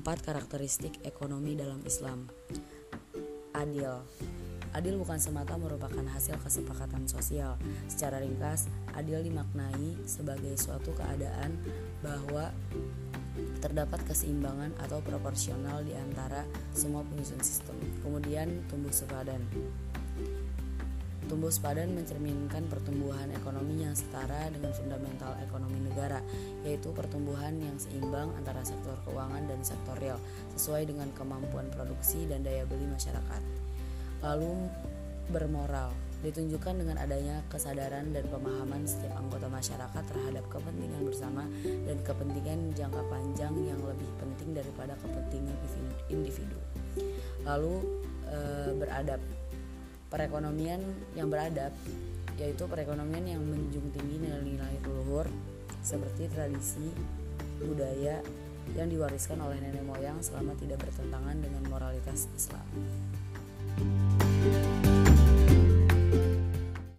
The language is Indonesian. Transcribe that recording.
Empat karakteristik ekonomi dalam Islam. Adil. Adil bukan semata merupakan hasil kesepakatan sosial. Secara ringkas, adil dimaknai sebagai suatu keadaan bahwa terdapat keseimbangan atau proporsional di antara semua penyusun sistem. Kemudian tumbuh sepadan. Tumbuh sepadan mencerminkan pertumbuhan ekonomi yang setara dengan fundamental ekonomi negara, yaitu pertumbuhan yang seimbang antara sektor keuangan dan sektor real, sesuai dengan kemampuan produksi dan daya beli masyarakat. Lalu bermoral, ditunjukkan dengan adanya kesadaran dan pemahaman setiap anggota masyarakat terhadap kepentingan bersama dan kepentingan jangka panjang yang lebih penting daripada kepentingan individu. Lalu e, beradab perekonomian yang beradab yaitu perekonomian yang menjunjung tinggi nilai-nilai luhur seperti tradisi budaya yang diwariskan oleh nenek moyang selama tidak bertentangan dengan moralitas Islam.